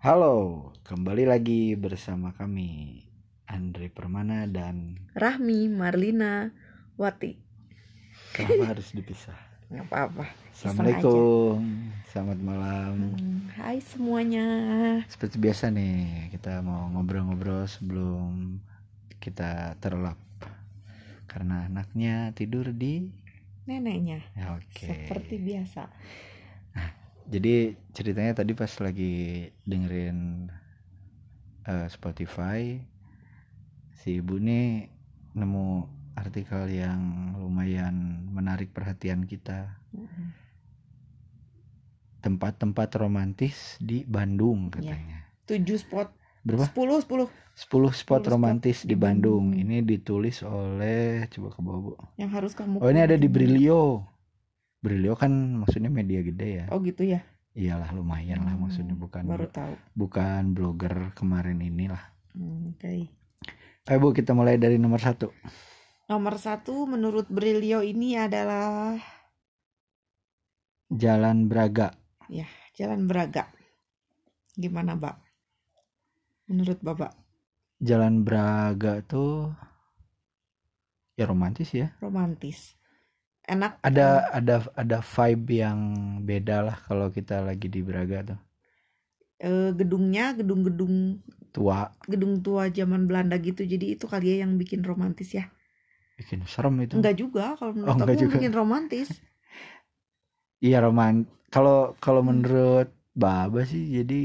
Halo, kembali lagi bersama kami Andre Permana dan Rahmi, Marlina, Wati. kenapa harus dipisah? Nggak apa-apa. Assalamualaikum, selamat malam. Hmm, Hai semuanya. Seperti biasa nih, kita mau ngobrol-ngobrol sebelum kita terlap karena anaknya tidur di Neneknya. ya oke. Seperti biasa. Jadi ceritanya tadi pas lagi dengerin eh, Spotify si ibu nih nemu artikel yang lumayan menarik perhatian kita. Mm-mm. Tempat-tempat romantis di Bandung katanya. Tujuh spot. Berapa? Sepuluh, sepuluh. 10 spot spot romantis di di Bandung. Bandung. Ini ditulis oleh coba ke bawah, Bu. Yang harus kamu. Oh, ini ada di. Brilio. Brilio kan maksudnya media gede ya. Oh gitu ya. Iyalah lumayan lah Hmm, maksudnya bukan Baru tahu. bukan blogger kemarin inilah. Hmm, Oke. Ayo Bu kita mulai dari nomor satu. Nomor satu menurut Brilio ini adalah Jalan Braga. Jalan Braga. Gimana, Mbak? Menurut Bapak, Jalan Braga tuh ya romantis ya. romantis. Enak. Ada ada ada vibe yang beda lah kalau kita lagi di Braga tuh. eh, gedungnya gedung-gedung Tua, gedung tua zaman Belanda gitu jadi itu kali ya yang bikin romantis ya bikin serem itu. enggak juga kalau menurut Oh, enggak aku juga. bikin romantis Iya roman. Kalau kalau menurut Baba sih jadi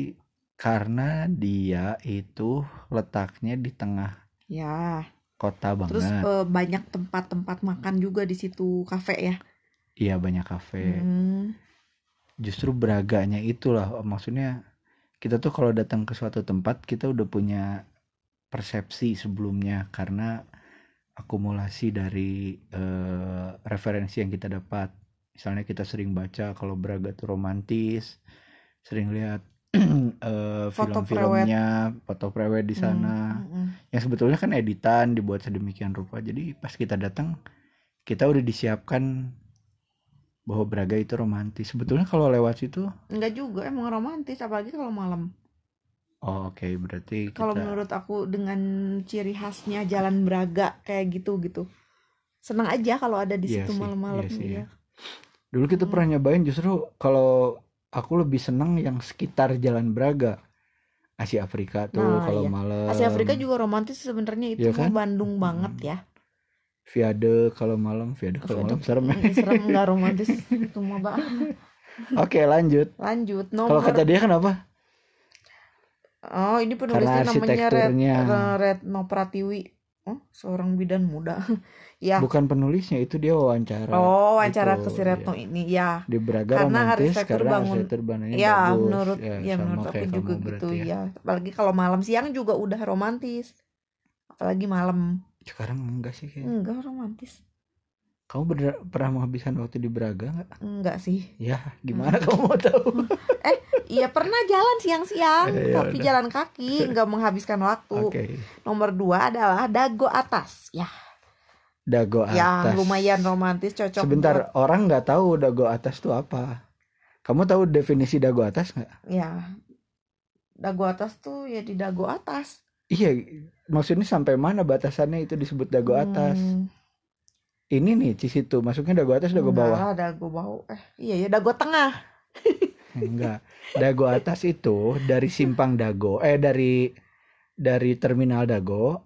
karena dia itu letaknya di tengah ya kota banget. terus eh, banyak tempat-tempat makan juga di situ kafe ya Iya banyak kafe. Hmm, Justru beraganya itulah maksudnya kita tuh kalau datang ke suatu tempat kita udah punya persepsi sebelumnya karena akumulasi dari eh, referensi yang kita dapat. Misalnya kita sering baca kalau Braga tuh romantis, sering lihat Foto film-filmnya, foto prewed di sana. hmm, hmm. Yang sebetulnya kan editan dibuat sedemikian rupa. Jadi pas kita datang kita udah disiapkan bahwa Braga itu romantis. Sebetulnya kalau lewat situ enggak juga emang romantis apalagi kalau malam Oh, oke berarti kita kalau menurut aku dengan ciri khasnya jalan Braga kayak gitu gitu senang aja kalau ada di Iya situ malam-malam iya ya. dulu kita Hmm. pernah nyobain justru kalau aku lebih seneng yang sekitar Jalan Braga. Asia Afrika tuh Nah, kalau iya. malam. Asia Afrika juga romantis sebenarnya itu mah kan? Bandung banget Hmm. ya Viade kalau malam, Viade kalau malam serem ya. mm, serem nggak romantis itu mah Mbak. Oke, lanjut. lanjut Kalau nomor kata dia kenapa? oh ini penulisnya namanya Red, arsitekturnya. Retno Pratiwi oh seorang bidan muda ya Bukan penulisnya, itu dia wawancara. oh wawancara Itu, ke si Retno iya. ini ya Di Braga Karena romantis arsitektur karena bangun- ya bagus. menurut Ya, ya, menurut aku juga gitu berarti ya apalagi kalau malam siang juga udah romantis apalagi malam Sekarang enggak sih kayaknya. enggak romantis Kamu ber- pernah menghabiskan waktu di Braga nggak? enggak sih Ya, gimana kamu mau tahu? iya pernah jalan siang-siang Eh, ya tapi udah. jalan kaki nggak menghabiskan waktu Oke. nomor dua adalah dago atas ya Dago atas. yang lumayan romantis cocok Sebentar, orang nggak tahu dago atas itu apa. Kamu tahu definisi dago atas nggak? buat- ya dago atas tuh ya di dago atas Iya, maksudnya sampai mana batasannya itu disebut dago atas? Hmm, Ini nih di situ, masuknya dago atas, dago enggak bawah. dago bawah eh iya ya dago tengah Enggak. Dago atas itu dari simpang dago, eh dari dari terminal dago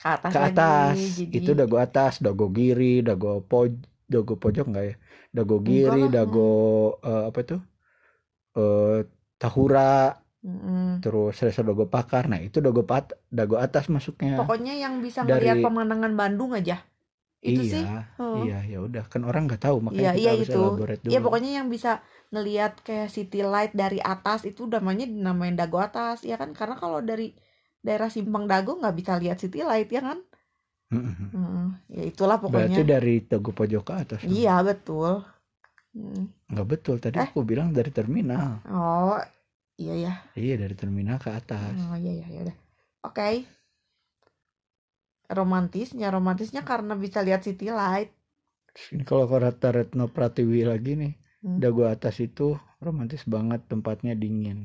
ke atas ke atas. lagi jadi Itu dago atas, dago giri, dago poj, dago pojok enggak ya? Dago giri, dago eh, apa itu? Eh tahura, Mm-mm. terus resa dago pakar. Nah, itu dago pat, dago atas masuknya. pokoknya yang bisa Dari- melihat pemandangan Bandung aja itu iya, sih Oh. iya, ya udah kan orang nggak tahu makanya Iya, kita iya harus itu. elaborate dulu. ya pokoknya yang bisa ngelihat kayak city light dari atas itu namanya dinamain dago atas ya kan karena kalau dari daerah simpang dago nggak bisa lihat city light ya kan Mm-mm. Mm, ya itulah Berarti pokoknya dari dago pojok ke atas. iya betul Mm. Nggak betul. Tadi Eh? aku bilang dari terminal. oh iya ya Iya dari terminal ke atas. oh iya iya ya udah oke romantisnya romantisnya karena bisa lihat city light Ini kalau kata Retno Pratiwi lagi nih, Hmm. dago atas itu romantis banget tempatnya dingin.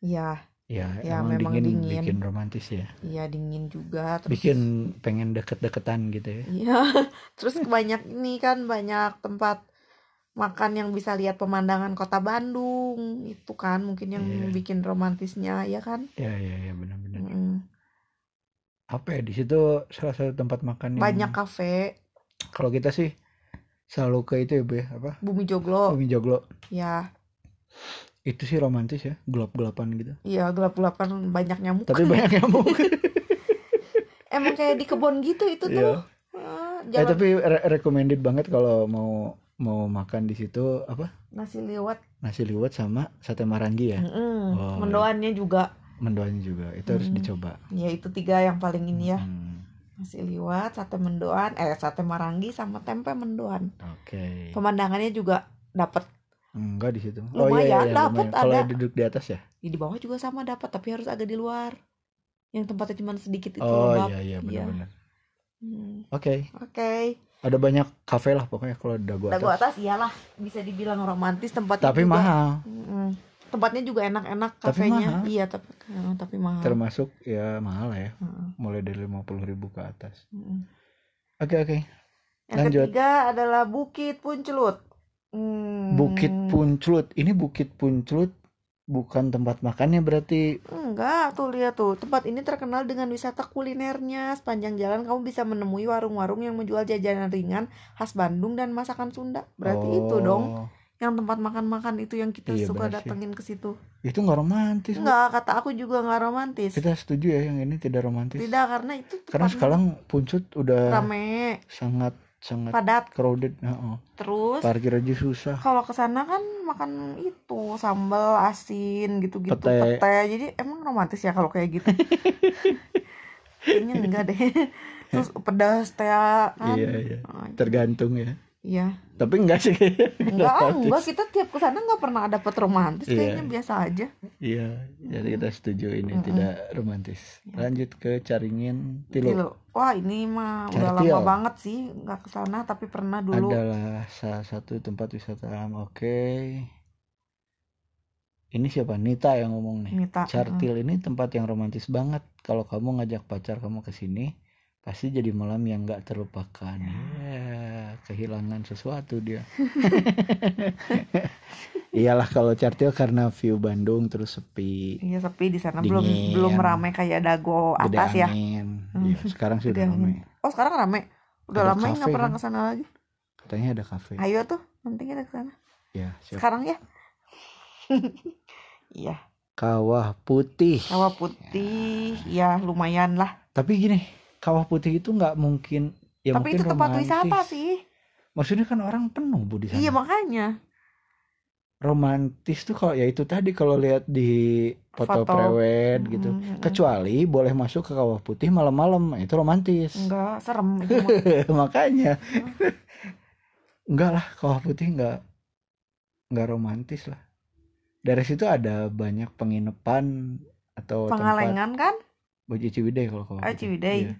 ya ya, Ya, emang, memang dingin, dingin. bikin romantis ya Iya dingin juga terus bikin pengen deket-deketan gitu ya Iya, terus banyak ini kan banyak tempat makan yang bisa lihat pemandangan kota Bandung itu kan mungkin yang Iya. bikin romantisnya ya kan ya ya ya benar-benar Mm. Apa ya di situ salah satu tempat makan yang banyak kafe. Kalau kita sih selalu ke itu ya ya apa? Bumi Joglo. Bumi Joglo. Ya itu sih romantis ya gelap-gelapan gitu. Iya gelap-gelapan banyak nyamuk. Tapi banyak nyamuk. Emang kayak di kebun gitu itu tuh. Iya. Ah, eh jalan tapi re- recommended banget kalau mau mau makan di situ apa? Nasi liwet. Nasi liwet sama sate marangi ya? Mm-mm. Oh, mendoannya juga mendoannya juga. Itu harus Mm. dicoba. Ya itu tiga yang paling ini ya. Hmm, nasi liwet sate mendoan eh sate marangi sama tempe mendoan. Oke. Pemandangannya juga dapat enggak di situ. Lumayan, dapet kalau ada. duduk di atas ya? Ya, di bawah juga sama dapat tapi harus agak di luar. Yang tempatnya cuma sedikit itu oh iya iya Iya. benar-benar. Hmm, oke. Oke. Ada banyak kafe lah pokoknya kalau dagu atas, dagu atas. iyalah. Bisa dibilang romantis tempatnya tapi juga. mahal. Tempatnya juga enak-enak Tapi kafenya mahal. iya tapi eh, tapi mahal termasuk ya mahal ya Heeh. mulai dari 50.000 ribu ke atas oke oke yang Lanjut. ketiga adalah Bukit Puncelut Hmm, Bukit Punclut ini Bukit Punclut bukan tempat makannya berarti Enggak, tuh lihat tuh. Tempat ini terkenal dengan wisata kulinernya. Sepanjang jalan kamu bisa menemui warung-warung yang menjual jajanan ringan khas Bandung dan masakan Sunda. Berarti itu dong, Oh, yang tempat makan-makan itu yang kita Iya, suka datengin ke situ. itu nggak romantis Bu. Enggak, kata aku juga nggak romantis. kita setuju ya yang ini tidak romantis Tidak, karena itu karena sekarang Puncut udah rame, sangat sangat padat. crowded heeh. Terus parkir aja susah kalau ke sana kan makan itu sambal asin gitu-gitu Pete. pete. Jadi emang romantis ya kalau kayak gitu. Kayaknya enggak deh. Terus pedas teh kan. iya iya Ah, tergantung ya Iya. tapi enggak sih Enggak, romantis. enggak kita tiap ke sana enggak pernah dapet romantis, Iya. kayaknya biasa aja. iya jadi kita setuju ini Mm-mm. tidak romantis Ya. lanjut ke Caringin Tilo Tilo. Wah, ini mah udah Cartil. lama banget sih enggak ke sana tapi pernah dulu. adalah salah satu tempat wisata alam oke ini siapa Nita yang ngomong nih Nita. Cartil ini tempat yang romantis banget. Kalau kamu ngajak pacar kamu ke sini, pasti jadi malam yang nggak terlupakan. Ya, kehilangan sesuatu dia. Iyalah kalau Cartil karena view Bandung terus sepi, Iya, sepi di sana belum belum ramai kayak Dago gede atas ya. angin. Hmm. Iya, sekarang sih Gede udah angin. ramai. Oh, sekarang rame. Udah Ada lama ya nggak pernah kan? ke sana lagi. Katanya ada kafe. Ayo tuh, nanti kita ke sana. Ya, siap. Sekarang ya. Iya, Kawah Putih. kawah putih. Ya, lumayan lah. Tapi gini, Kawah Putih itu nggak mungkin ya Tapi mungkin itu tempat romantis. wisata sih. Maksudnya kan orang penuh bu di sana. Iya, makanya. romantis tuh kalau ya itu tadi kalau lihat di foto, Foto. prewed gitu kecuali boleh masuk ke kawah putih malam-malam itu romantis Enggak, serem itu makanya enggak lah kawah putih enggak enggak romantis lah dari situ ada banyak penginapan atau tempat Pengalengan kan? Boji Ciwidey kalau kawah Ah, putih Ciwidey. Iya.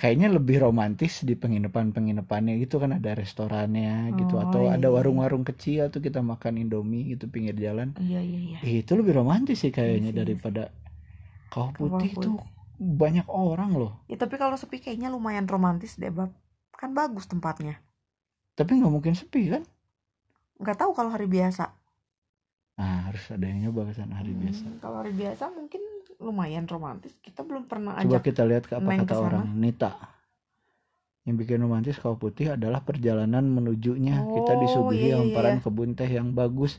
Kayaknya lebih romantis di penginapan-penginapannya gitu kan ada restorannya gitu Oh, atau iya, ada iya. warung-warung kecil tuh kita makan indomie gitu pinggir jalan Iya, iya, iya. Eh, itu lebih romantis sih kayaknya Iya sih, daripada Kawah putih putih. tuh banyak orang loh Ya, tapi kalau sepi kayaknya lumayan romantis deh, Bab. Kan bagus tempatnya. tapi nggak mungkin sepi kan Nggak tahu kalau hari biasa. nah harus ada yang nyoba ke sana hari Hmm, biasa Kalau hari biasa mungkin lumayan romantis. Kita belum pernah coba ajak. kita lihat ke apa kata ke sana. orang Nita yang bikin romantis kawah putih adalah perjalanan menujunya kita Oh, disuguhi iya, iya, hamparan iya. kebun teh yang bagus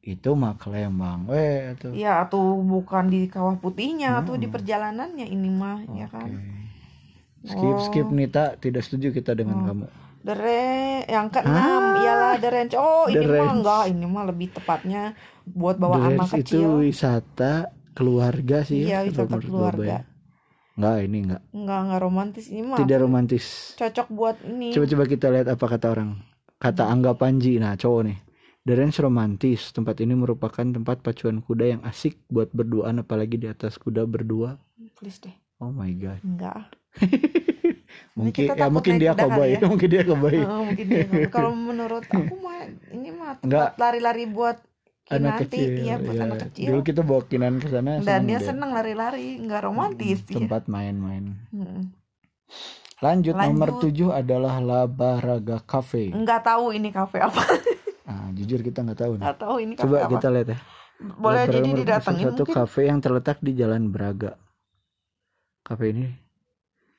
itu mah Lembang weh tuh Ya, atau bukan di kawah putihnya, atau di Mm-mm. perjalanannya ini mah, ya Oke. kan? skip Oh. skip Nita tidak setuju kita dengan Oh. kamu Range yang keenam Ah. ialah The Range. Oh, The ini mah enggak, ini mah lebih tepatnya buat bawa anak Range itu kecil. wisata keluarga sih Iya, ya, wisata keluarga. Ya. Enggak, ini enggak. Enggak, enggak romantis ini mah. Tidak romantis. Cocok buat ini. Coba-coba kita lihat apa kata orang. Kata Angga Panji, nah cowok nih. The Range romantis. Tempat ini merupakan tempat pacuan kuda yang asik buat berduaan apalagi di atas kuda berdua. Please deh. Oh my god. Enggak. Mungkin ya takut mungkin dia koboi, ya. mungkin dia koboi. Mungkin dia- kalau menurut aku mah ini mah tempat lari-lari buat anak kecil iya buat ya. anak kecil. Dulu kita bawa kinan ke sana dan dia deh. seneng lari-lari nggak romantis dia. Tempat main-main. Mm. lanjut, nomor Lanjut. tujuh adalah Labaraga Cafe. Nggak tahu ini kafe apa. Nah, jujur kita nggak tahu nggak tahu ini kafe coba apa kita lihat ya. Boleh Labaraga jadi didatengin satu mungkin. kafe yang terletak di Jalan Braga. Kafe ini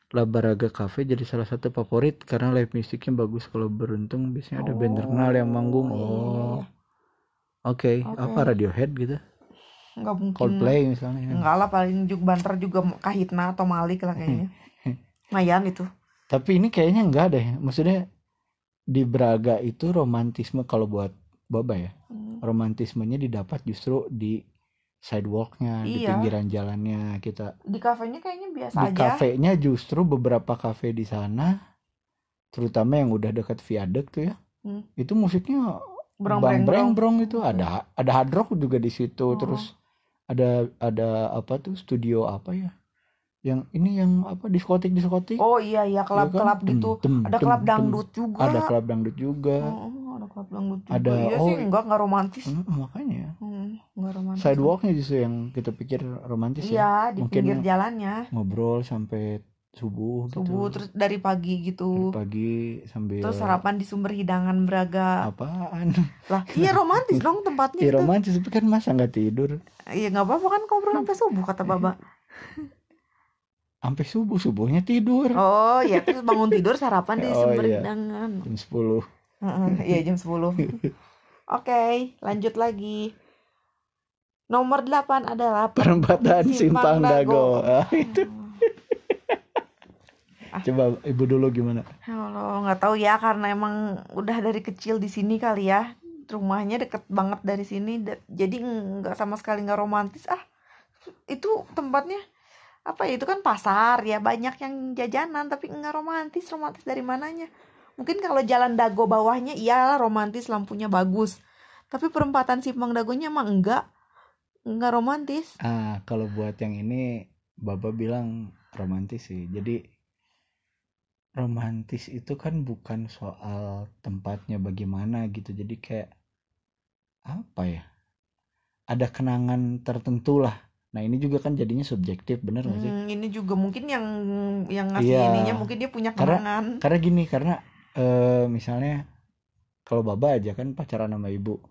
Labaraga Cafe jadi salah satu favorit karena live musiknya bagus. Kalau beruntung biasanya ada band terkenal yang manggung. Iya, iya, oh. iya. Oke Oke. apa Radiohead gitu nggak mungkin Coldplay misalnya Enggak lah paling juk banter juga kahitna atau malik lah kayaknya Mayan itu Tapi ini kayaknya enggak deh. Maksudnya di Braga itu romantisme kalau buat Baba ya. Hmm. Romantismenya didapat justru di sidewalknya, di Iya. pinggiran jalannya kita. di kafenya kayaknya biasa Di aja kafenya justru beberapa kafe di sana terutama yang udah dekat viaduct tuh ya. Hmm. Itu musiknya berang bang breng itu ada ada hard rock juga di situ Oh. terus ada ada apa tuh studio apa ya? Yang ini yang apa diskotik diskotik? Oh iya iya kelab kelab Tem, gitu. tem, ada tem, kelab tem. dangdut juga. Ada klub dangdut juga. Oh, ada kelab dangdut juga. Ada- iya oh, sih enggak enggak romantis. Hmm, makanya. Hmm, enggak romantis. Sidewalknya justru yang kita pikir romantis ya. Iya di Mungkin pinggir jalannya. ngobrol sampai subuh subuh gitu terus dari pagi Dari gitu pagi sambil terus sarapan di sumber hidangan Braga. Apaan? Lah iya romantis dong tempatnya ya itu. romantis tapi kan masa nggak tidur? Iya nggak apa-apa kan ngobrol sampai subuh kata baba. Sampai subuh subuhnya tidur. Oh iya terus bangun tidur sarapan di Oh, sumber iya. hidangan. Jam 10 Heeh, iya jam 10 Oke lanjut lagi. Nomor 8 adalah perempatan Simpang simpang Dago. dago. Ah, itu coba ibu dulu gimana? Kalau nggak tahu ya karena emang udah dari kecil di sini kali ya. Rumahnya deket banget dari sini jadi nggak sama sekali nggak romantis. Ah itu tempatnya apa ya itu kan pasar ya banyak yang jajanan tapi nggak romantis. Romantis dari mananya? Mungkin kalau jalan dago bawahnya iyalah romantis lampunya bagus. Tapi perempatan simpang dagonya emang enggak enggak romantis. Ah kalau buat yang ini Baba bilang romantis sih. Jadi romantis itu kan bukan soal tempatnya bagaimana gitu. Jadi kayak apa ya? Ada kenangan tertentu lah. Nah ini juga kan jadinya subjektif bener gak sih? Hmm, ini juga mungkin yang yang ngasih Iya. ininya mungkin dia punya Karena- kenangan. karena gini karena eh, misalnya kalau Baba aja kan pacaran sama ibu.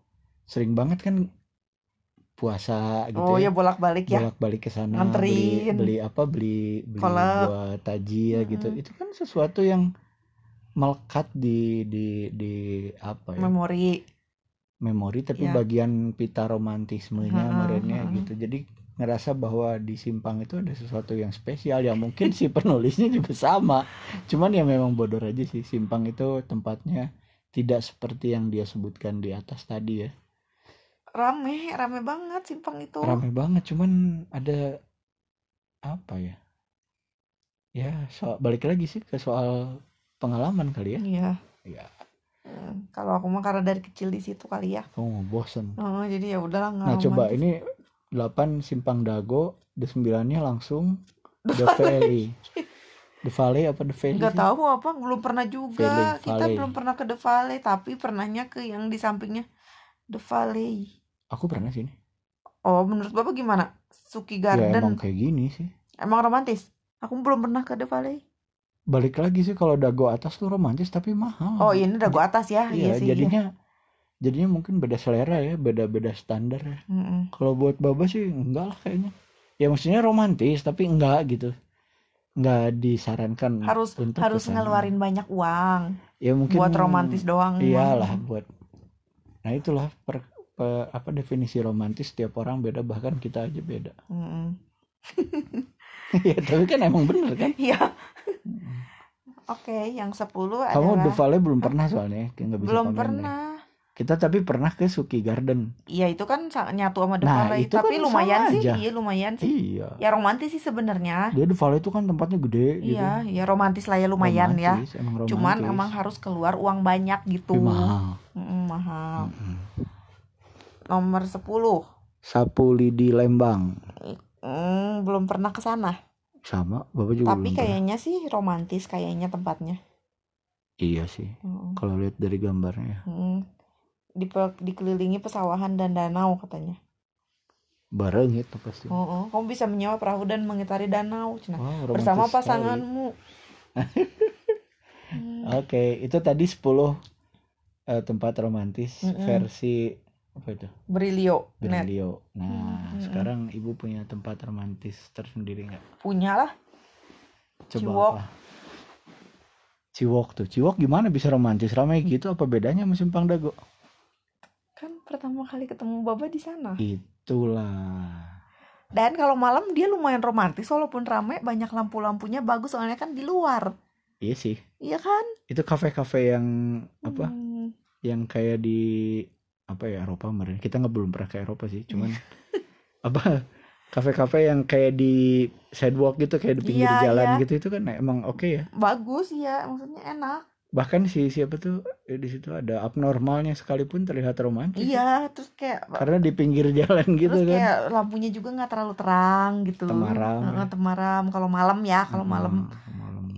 Sering banget kan puasa gitu oh ya. ya bolak-balik ya. Bolak-balik ke sana beli beli apa beli beli Kolak. buat tajil gitu. Mm-mm. itu kan sesuatu yang melekat di di di apa ya? Memori. Memori tapi Ya. bagian pita romantismenya merenya ha-ha. gitu. Jadi ngerasa bahwa di simpang itu ada sesuatu yang spesial yang mungkin si penulisnya juga sama. Cuman ya memang bodor aja sih. Simpang itu tempatnya tidak seperti yang dia sebutkan di atas tadi ya rame rame banget simpang itu. Rame banget cuman ada apa ya? Ya so, balik lagi sih ke soal pengalaman kali ya. Iya. Ya Hmm, kalau aku mah karena dari kecil di situ kali ya. Mau bosen. Oh, jadi ya udahlah nggak nah coba romantis. ini 8 simpang dago the 9 nya langsung the valley. The valley apa the valley nggak sih? tahu apa belum pernah juga. Valley, kita Valley. belum pernah ke The Valley tapi pernahnya ke yang di sampingnya. The Valley aku pernah sini oh menurut bapak gimana? Suki ya Garden emang kayak gini sih. Emang romantis? Aku belum pernah ke The Valley. Balik lagi sih kalau dago atas tuh romantis tapi mahal. Oh ini dago atas ya. Iya, iya sih iya. jadinya jadinya mungkin beda selera ya beda beda standar ya. Mm-mm. Kalau buat Baba sih enggak lah kayaknya. Ya maksudnya romantis tapi enggak gitu. Enggak disarankan harus untuk harus ke sana. ngeluarin banyak uang. Ya mungkin buat romantis doang Iyalah buat Nah, itulah per, pe- apa definisi romantis tiap orang beda bahkan kita aja beda. Mm-mm. ya tapi kan emang bener kan? Iya. Oke, yang 10 Kamu adalah The Valley belum pernah soalnya, kayak nggak bisa belum komen deh. pernah. Kita tapi pernah ke Suki Garden. Iya, itu kan nyatu sama Nah, Valley, itu tapi kan lumayan sih. aja. Iya, lumayan sih. Iya. Ya romantis sih sebenarnya. Dia The Valley itu kan tempatnya gede gitu. Iya, ya romantis lah ya lumayan ya. Romantis, Emang romantis. Cuman emang harus keluar uang banyak gitu. Tapi mahal. Mm, mahal. Mm-mm. Nomor 10. Sapu lidi Lembang. Hmm, belum pernah ke sana. Sama, Bapak juga Tapi pernah. kayaknya sih romantis kayaknya tempatnya. Iya sih. Mm, Kalau lihat dari gambarnya. mm. Dipe- dikelilingi pesawahan dan danau katanya. bareng itu pasti Oh, oh. kamu bisa menyewa perahu dan mengitari danau, Cina. Wow, bersama pasanganmu. Hmm. Oke, itu tadi 10 eh, tempat romantis Mm-mm. versi apa itu? Berilio, net Berlio. Nah, Mm-mm. sekarang ibu punya tempat romantis tersendiri nggak? punya lah. Coba Ciwok. apa? Ciwok tuh. Ciwok gimana bisa romantis ramai gitu? Apa bedanya sama Simpang Dago? Kan pertama kali ketemu Baba di sana. Itulah. Dan kalau malam dia lumayan romantis walaupun rame, banyak lampu-lampunya bagus soalnya kan di luar. Iya sih. Iya kan? Itu kafe-kafe yang apa? Hmm. Yang kayak di apa ya Eropa kemarin. Kita nggak belum pernah ke Eropa sih. Cuman apa? Kafe-kafe yang kayak di sidewalk gitu, kayak di pinggir Iya, jalan iya. gitu itu kan emang oke ya. Bagus ya, maksudnya enak. Bahkan si siapa tuh eh, di situ ada abnormalnya sekalipun terlihat romantis. Iya, terus kayak Karena di pinggir jalan gitu terus kan. kayak lampunya juga nggak terlalu terang gitu. Temaram, Heeh, ya. temaram. Kalau malam ya, kalau malam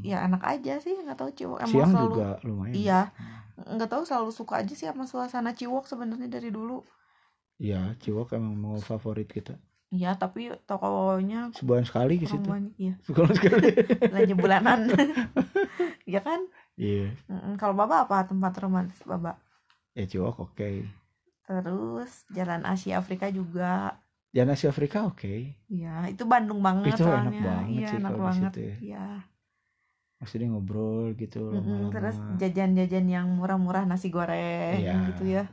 ya enak aja sih, nggak tahu Ciwok emang Siang selalu juga lumayan. Iya. Nggak tahu selalu suka aja sih sama suasana Ciwok sebenarnya dari dulu. Iya, Ciwok emang mau favorit kita. Iya, tapi tokonya Sebulan sekali ke situ. kurang banyak ya. Sebulan sekali. Belanja bulanan. Iya kan? Iya. Mm-mm. Kalau Baba apa tempat romantis Baba? Ya Ciwok oke. Terus Jalan Asia Afrika juga. Jalan Asia Afrika oke. Iya, itu Bandung banget Itu enak soalnya. banget Iya, sih enak banget. ya. Iya. Maksudnya ngobrol gitu Mm-mm, lama-lama. Terus jajan-jajan yang murah-murah nasi goreng Iya. gitu ya.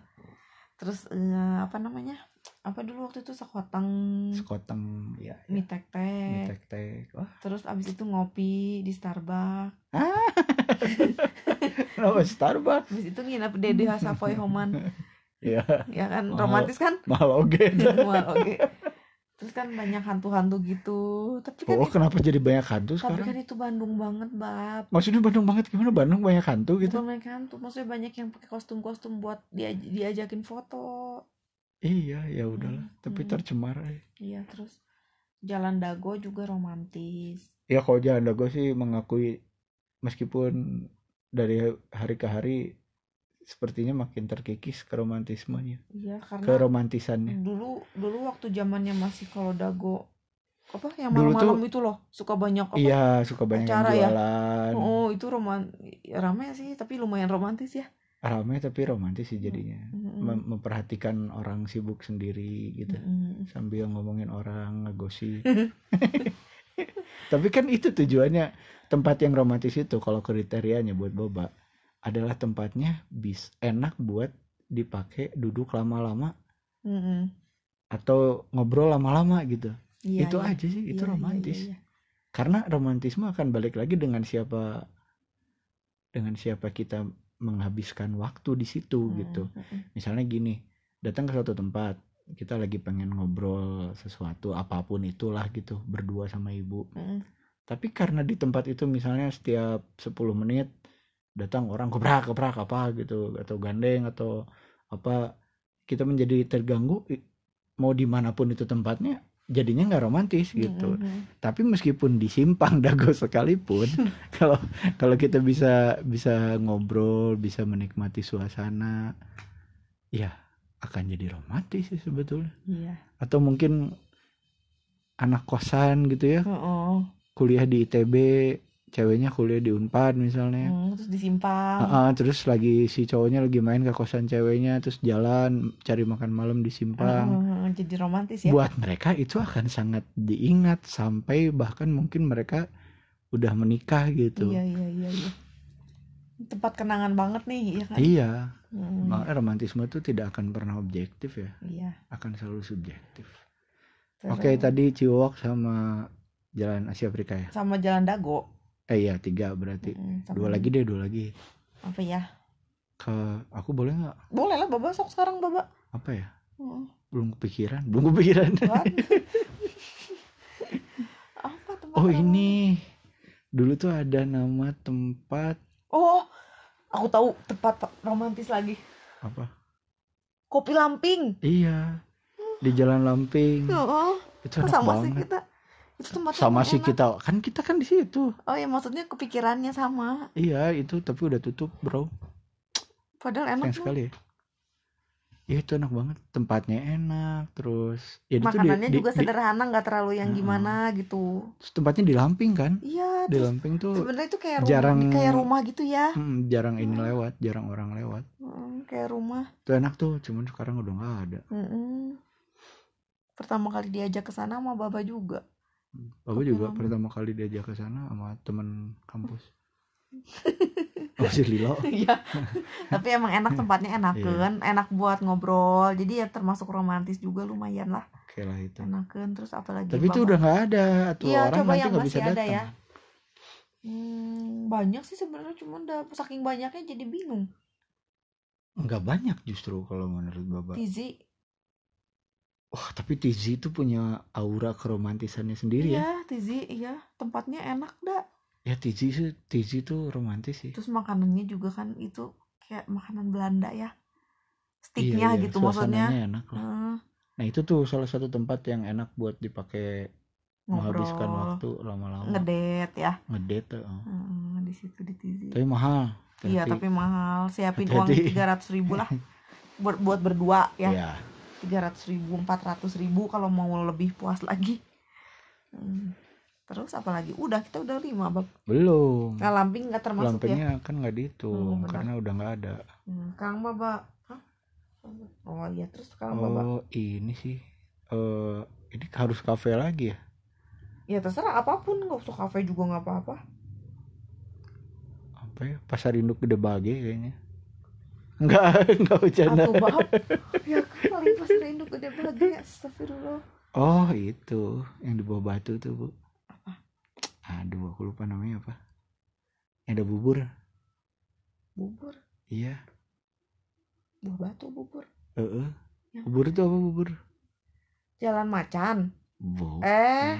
Terus eh, apa namanya? Apa dulu waktu itu sekoteng Sekoteng ya. mie ya. tek-tek. Tek-tek. Wah, Terus abis itu ngopi di Starbucks. kenapa Starbucks? Abis itu nginep di DH Savoy Homan. Iya, Ya kan Mahal. romantis kan? mahal oke. Wah, Oke. Terus kan banyak hantu-hantu gitu. Tapi kan Oh, itu, kenapa jadi banyak hantu tapi sekarang? kan itu Bandung banget, Bab. Maksudnya Bandung banget gimana? Bandung banyak hantu gitu? Bukan banyak hantu, maksudnya banyak yang pakai kostum-kostum buat dia diajakin foto. Iya, ya udahlah. Hmm, Tapi hmm. tercemar. eh. Iya, terus Jalan Dago juga romantis. Ya kalau Jalan Dago sih mengakui meskipun dari hari ke hari sepertinya makin terkikis keromantismenya, Iya, karena keromantisannya. dulu dulu waktu zamannya masih kalau Dago apa yang malam-malam itu loh suka banyak apa Iya, suka banyak yang acara ya? jualan. oh itu roman ya, rame sih tapi lumayan romantis ya Ramai tapi romantis sih jadinya. Mm-mm. Mem- memperhatikan orang sibuk sendiri gitu. Mm-mm. Sambil ngomongin orang, ngegosip. tapi kan itu tujuannya tempat yang romantis itu kalau kriterianya buat boba adalah tempatnya bis enak buat dipakai duduk lama-lama Mm-mm. atau ngobrol lama-lama gitu. Iya, itu iya. aja sih, itu Iya, iya, romantis. iya, iya. Karena romantisme akan balik lagi dengan siapa dengan siapa kita menghabiskan waktu di situ gitu. Mm-mm, mm-mm. Misalnya gini, datang ke suatu tempat, kita lagi pengen ngobrol sesuatu apa pun itulah gitu, berdua sama ibu. Mm-mm. Tapi karena di tempat itu misalnya setiap 10 menit datang orang kebrak kebrak apa gitu atau gandeng atau apa kita menjadi terganggu mau di mana pun itu tempatnya jadinya nggak romantis gitu Mm-mm. tapi meskipun di simpang dago sekalipun kalau kalau kita bisa bisa ngobrol bisa menikmati suasana ya akan jadi romantis sih sebetulnya Iya. atau mungkin anak kosan gitu ya Oh, kuliah di ITB ceweknya kuliah di Unpad misalnya terus disimpang. Ah, ah, terus lagi si cowoknya lagi main ke kosan ceweknya terus jalan cari makan malam di simpang Oh, jadi romantis ya. buat mereka itu akan sangat diingat sampai bahkan mungkin mereka udah menikah gitu Iya, iya, iya, iya. Tempat kenangan banget nih, iya kan? iya Mm, makanya romantisme itu tidak akan pernah objektif ya Iya. akan selalu subjektif Terus oke tadi Ciwok sama Jalan Asia Afrika ya sama Jalan Dago. Eh iya tiga berarti Mm, sama- dua lagi deh dua lagi Apa ya? ke aku boleh nggak Boleh lah, Baba sok sekarang, Baba. apa ya Mm. belum kepikiran belum kepikiran? Apa tempat oh ini dulu tuh ada nama tempat Oh, aku tahu tempat romantis lagi. apa Kopi Lamping. iya di Jalan Lamping Oh, itu enak sama sih banget kita. Itu tempat sama sih enak. kita kan kita kan di situ. Oh ya maksudnya kepikirannya sama. iya itu tapi udah tutup bro. Padahal enak sekali ya. Ya itu enak banget. Tempatnya enak terus ya itu di- makanannya juga di- sederhana nggak terlalu yang Heeh. gimana gitu. Terus tempatnya di Lamping kan? Iya di Lamping tuh sebenarnya itu kayak rumah jarang- kayak rumah gitu ya. Hmm, jarang ini Hmm. lewat jarang orang lewat. Hmm, kayak rumah. Itu enak tuh cuman sekarang udah nggak ada. Mm-mm. pertama kali diajak ke sana sama baba juga Tapi juga lama. pertama kali diajak ke sana sama temen kampus oh si Lilo Iya. Tapi emang enak tempatnya enakeun, enak buat ngobrol. Jadi ya termasuk romantis juga lumayan lah. oke lah itu Enakeun terus apalagi tapi itu udah nggak ada tuh Iya, orang coba nanti nggak bisa masih ada datang ya. Hmm, banyak sih sebenarnya cuman udah saking banyaknya jadi bingung. nggak banyak justru kalau menurut Bapak Tizi. Wah, tapi Tizi itu punya aura keromantisannya sendiri iya, ya. Iya, Tizi, iya. Tempatnya enak, dah. Ya Tizi sih, Tizi tuh romantis sih. Terus makanannya juga kan itu kayak makanan Belanda ya. Sticknya iya, iya. gitu maksudnya. enak lah. Hmm. Nah, itu tuh salah satu tempat yang enak buat dipakai menghabiskan waktu lama-lama. Ngedet ya. Ngedet, oh. Hmm, di situ di Tizi. Tapi mahal. Iya, tapi mahal. Siapin Hati -hati. uang 300 ribu lah. buat buat berdua ya. Iya. 300 ribu 400 ribu kalau mau lebih puas lagi. Hmm. terus apalagi? Udah kita udah lima bab. Belum. Nah, lamping nggak termasuk ya? lampingnya ya? kan nggak dihitung hmm, karena udah nggak ada. Hmm, kang baba oh iya terus kang oh, baba ini sih uh, ini harus kafe lagi ya? Ya terserah apa pun nggak usah kafe juga nggak apa-apa. Apa ya? Pasar induk gede bage kayaknya. Enggak, enggak bercanda. atau bab ya kali pas induk gede banget astagfirullah Oh itu yang di bawah batu tuh bu. Aduh aku lupa namanya apa. Yang ada bubur. bubur Iya. buah batu bubur Heeh. Yang- Bubur itu apa bubur? jalan macan Bukan. eh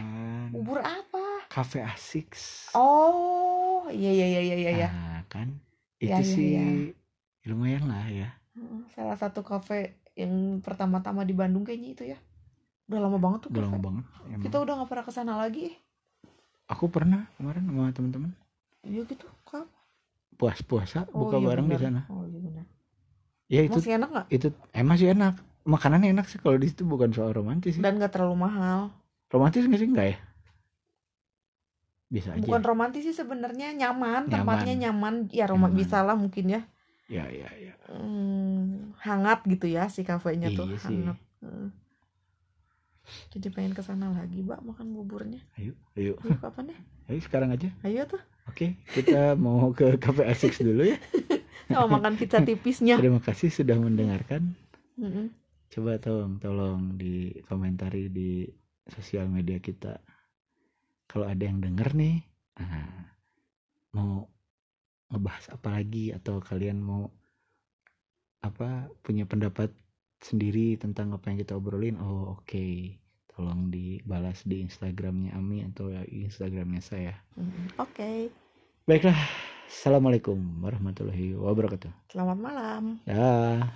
bubur apa Cafe asik. Oh, iya iya iya iya iya. Nah, kan Ya, itu ya, sih ya. Lumayan lah ya. Salah satu kafe yang pertama-tama di Bandung kayaknya itu ya. Udah lama banget tuh Udah kafe. lama banget. emang. Kita udah nggak pernah ke sana lagi. Aku pernah kemarin sama teman-teman Iya gitu. Kap. puas-puasa Oh, buka iya bareng di sana. Oh iya benar. Ya itu Masih enak nggak? itu emang sih enak. Makanannya enak sih kalau di situ bukan soal romantis sih. Dan nggak terlalu mahal. Romantis nggak sih enggak ya? Bisa aja. Bukan romantis sih sebenarnya nyaman. Tempatnya nyaman. Ya Nyaman. rumah bisa lah mungkin ya. Ya ya ya. Hmm, hangat gitu ya si kafenya tuh. Iya sih. Hangat. Heeh. Jadi pengen ke sana lagi, Mbak, makan buburnya. Ayo, ayo. Ayo kapan ya? Ayo sekarang aja. Ayo tuh. Oke, kita mau ke Cafe Asik dulu ya. Sama makan pizza tipisnya. Terima kasih sudah mendengarkan. Mm-mm. Coba tolong tolong di komentari di sosial media kita. Kalau ada yang denger nih, nah, mau ngebahas apa lagi atau kalian mau apa punya pendapat sendiri tentang apa yang kita obrolin? Oh oke, tolong dibalas di Instagramnya Ami atau Instagramnya saya. Mm, Oke, Baiklah, assalamualaikum warahmatullahi wabarakatuh. selamat malam. Ya.